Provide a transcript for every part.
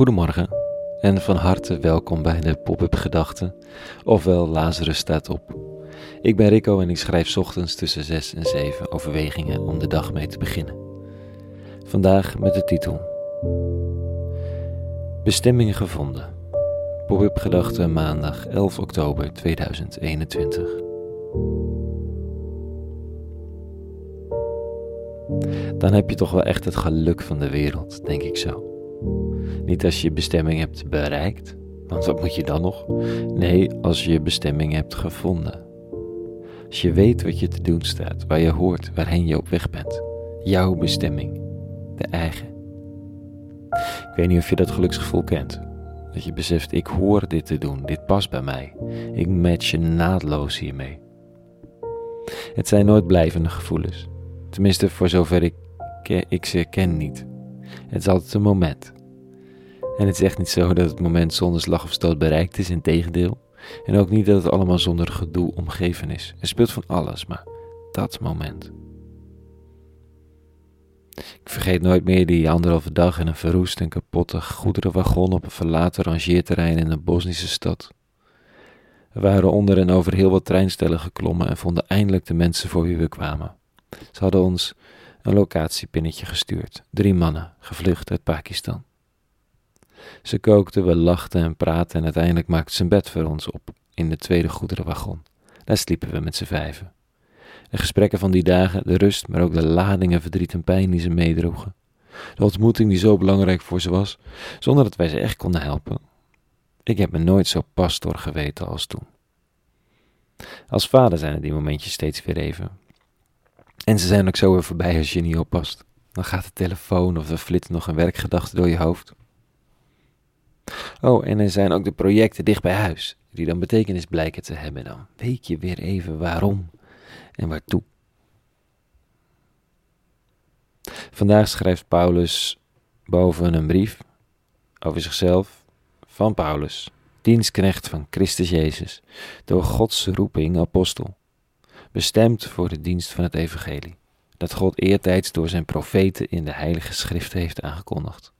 Goedemorgen en van harte welkom bij de Pop-up Gedachten, ofwel Lazarus staat op. Ik ben Rico en ik schrijf ochtends tussen 6 en 7 overwegingen om de dag mee te beginnen. Vandaag met de titel Bestemming gevonden. Pop-up Gedachten maandag 11 oktober 2021. Dan heb je toch wel echt het geluk van de wereld, denk ik zo. Niet als je je bestemming hebt bereikt, want wat moet je dan nog? Nee, als je je bestemming hebt gevonden. Als je weet wat je te doen staat, waar je hoort, waarheen je op weg bent. Jouw bestemming, de eigen. Ik weet niet of je dat geluksgevoel kent. Dat je beseft, ik hoor dit te doen, dit past bij mij. Ik match naadloos hiermee. Het zijn nooit blijvende gevoelens. Tenminste, voor zover ik, ik ze ken niet. Het is altijd een moment. En het is echt niet zo dat het moment zonder slag of stoot bereikt is, in tegendeel. En ook niet dat het allemaal zonder gedoe omgeven is. Er speelt van alles, maar dat moment. Ik vergeet nooit meer die anderhalve dag in een verroest en kapotte goederenwagon op een verlaten rangeerterrein in een Bosnische stad. We waren onder en over heel wat treinstellen geklommen en vonden eindelijk de mensen voor wie we kwamen. Ze hadden ons een locatiepinnetje gestuurd. Drie mannen, gevlucht uit Pakistan. Ze kookten, we lachten en praten en uiteindelijk maakten ze een bed voor ons op in de tweede goederenwagon. Daar sliepen we met z'n vijven. De gesprekken van die dagen, de rust, maar ook de ladingen verdriet en pijn die ze meedroegen. De ontmoeting die zo belangrijk voor ze was, zonder dat wij ze echt konden helpen. Ik heb me nooit zo pastor geweten als toen. Als vader zijn er die momentjes steeds weer even. En ze zijn ook zo weer voorbij als je niet oppast. Dan gaat de telefoon of er flitst nog een werkgedachte door je hoofd. Oh, en er zijn ook de projecten dicht bij huis, die dan betekenis blijken te hebben. Dan weet je weer even waarom en waartoe. Vandaag schrijft Paulus boven een brief over zichzelf van Paulus, dienstknecht van Christus Jezus, door Gods roeping apostel, bestemd voor de dienst van het evangelie, dat God eertijds door zijn profeten in de heilige schrift heeft aangekondigd.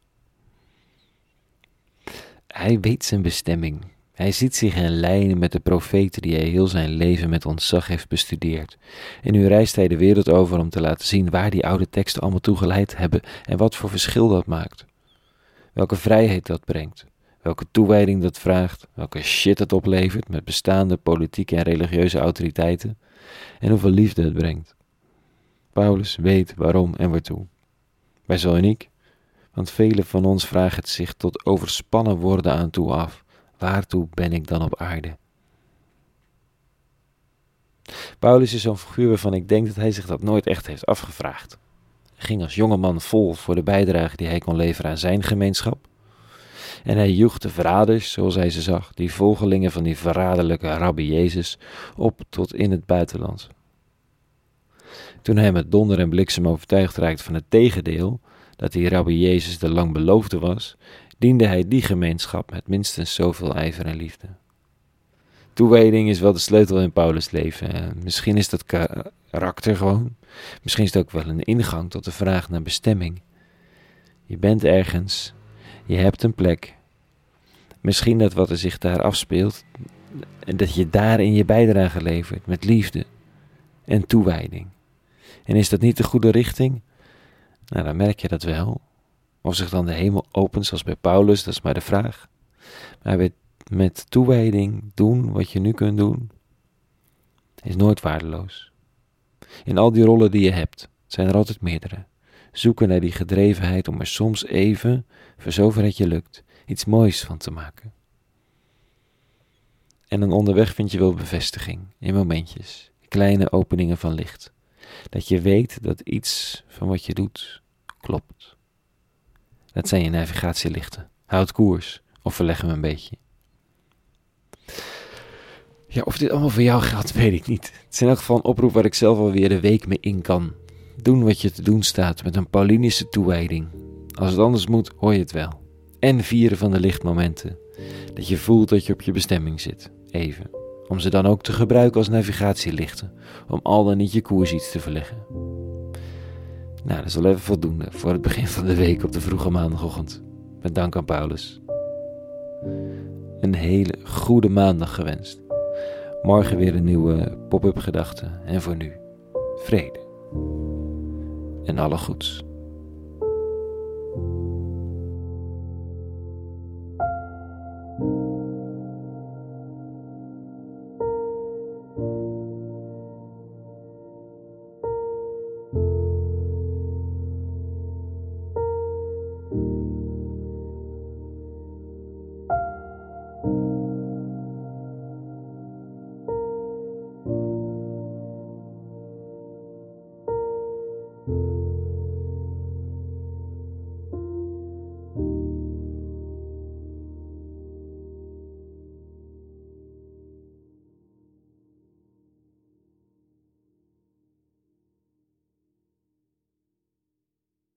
Hij weet zijn bestemming. Hij ziet zich in lijnen met de profeten die hij heel zijn leven met ontzag heeft bestudeerd. En nu reist hij de wereld over om te laten zien waar die oude teksten allemaal toe geleid hebben en wat voor verschil dat maakt. Welke vrijheid dat brengt, welke toewijding dat vraagt, welke shit het oplevert met bestaande politieke en religieuze autoriteiten en hoeveel liefde het brengt. Paulus weet waarom en waartoe. Wij zijn uniek, want velen van ons vragen het zich tot overspannen worden aan toe af. Waartoe ben ik dan op aarde? Paulus is zo'n figuur waarvan ik denk dat hij zich dat nooit echt heeft afgevraagd. Hij ging als jonge man vol voor de bijdrage die hij kon leveren aan zijn gemeenschap. En hij joeg de verraders, zoals hij ze zag, die volgelingen van die verraderlijke rabbi Jezus, op tot in het buitenland. Toen hij met donder en bliksem overtuigd raakte van het tegendeel, dat die rabbi Jezus de lang beloofde was, diende hij die gemeenschap met minstens zoveel ijver en liefde. Toewijding is wel de sleutel in Paulus' leven. misschien is dat karakter gewoon. Misschien is het ook wel een ingang tot de vraag naar bestemming. Je bent ergens, je hebt een plek. Misschien dat wat er zich daar afspeelt, dat je daarin je bijdrage levert met liefde en toewijding. En is dat niet de goede richting? Nou, dan merk je dat wel. Of zich dan de hemel opent, zoals bij Paulus, dat is maar de vraag. Maar met toewijding doen wat je nu kunt doen, is nooit waardeloos. In al die rollen die je hebt, zijn er altijd meerdere. Zoeken naar die gedrevenheid om er soms even, voor zover het je lukt, iets moois van te maken. En dan onderweg vind je wel bevestiging, in momentjes, kleine openingen van licht. Dat je weet dat iets van wat je doet klopt. Dat zijn je navigatielichten. Houd koers of verleg hem een beetje. Ja, of dit allemaal voor jou geldt, weet ik niet. Het is in elk geval een oproep waar ik zelf alweer de week mee in kan. Doen wat je te doen staat met een Paulinische toewijding. Als het anders moet, hoor je het wel. En vieren van de lichtmomenten. Dat je voelt dat je op je bestemming zit. Even om ze dan ook te gebruiken als navigatielichten, om al dan niet je koers iets te verleggen. Nou, dat is wel even voldoende voor het begin van de week op de vroege maandagochtend. met dank aan Paulus. Een hele goede maandag gewenst. Morgen weer een nieuwe pop-up gedachte en voor nu vrede en alle goeds.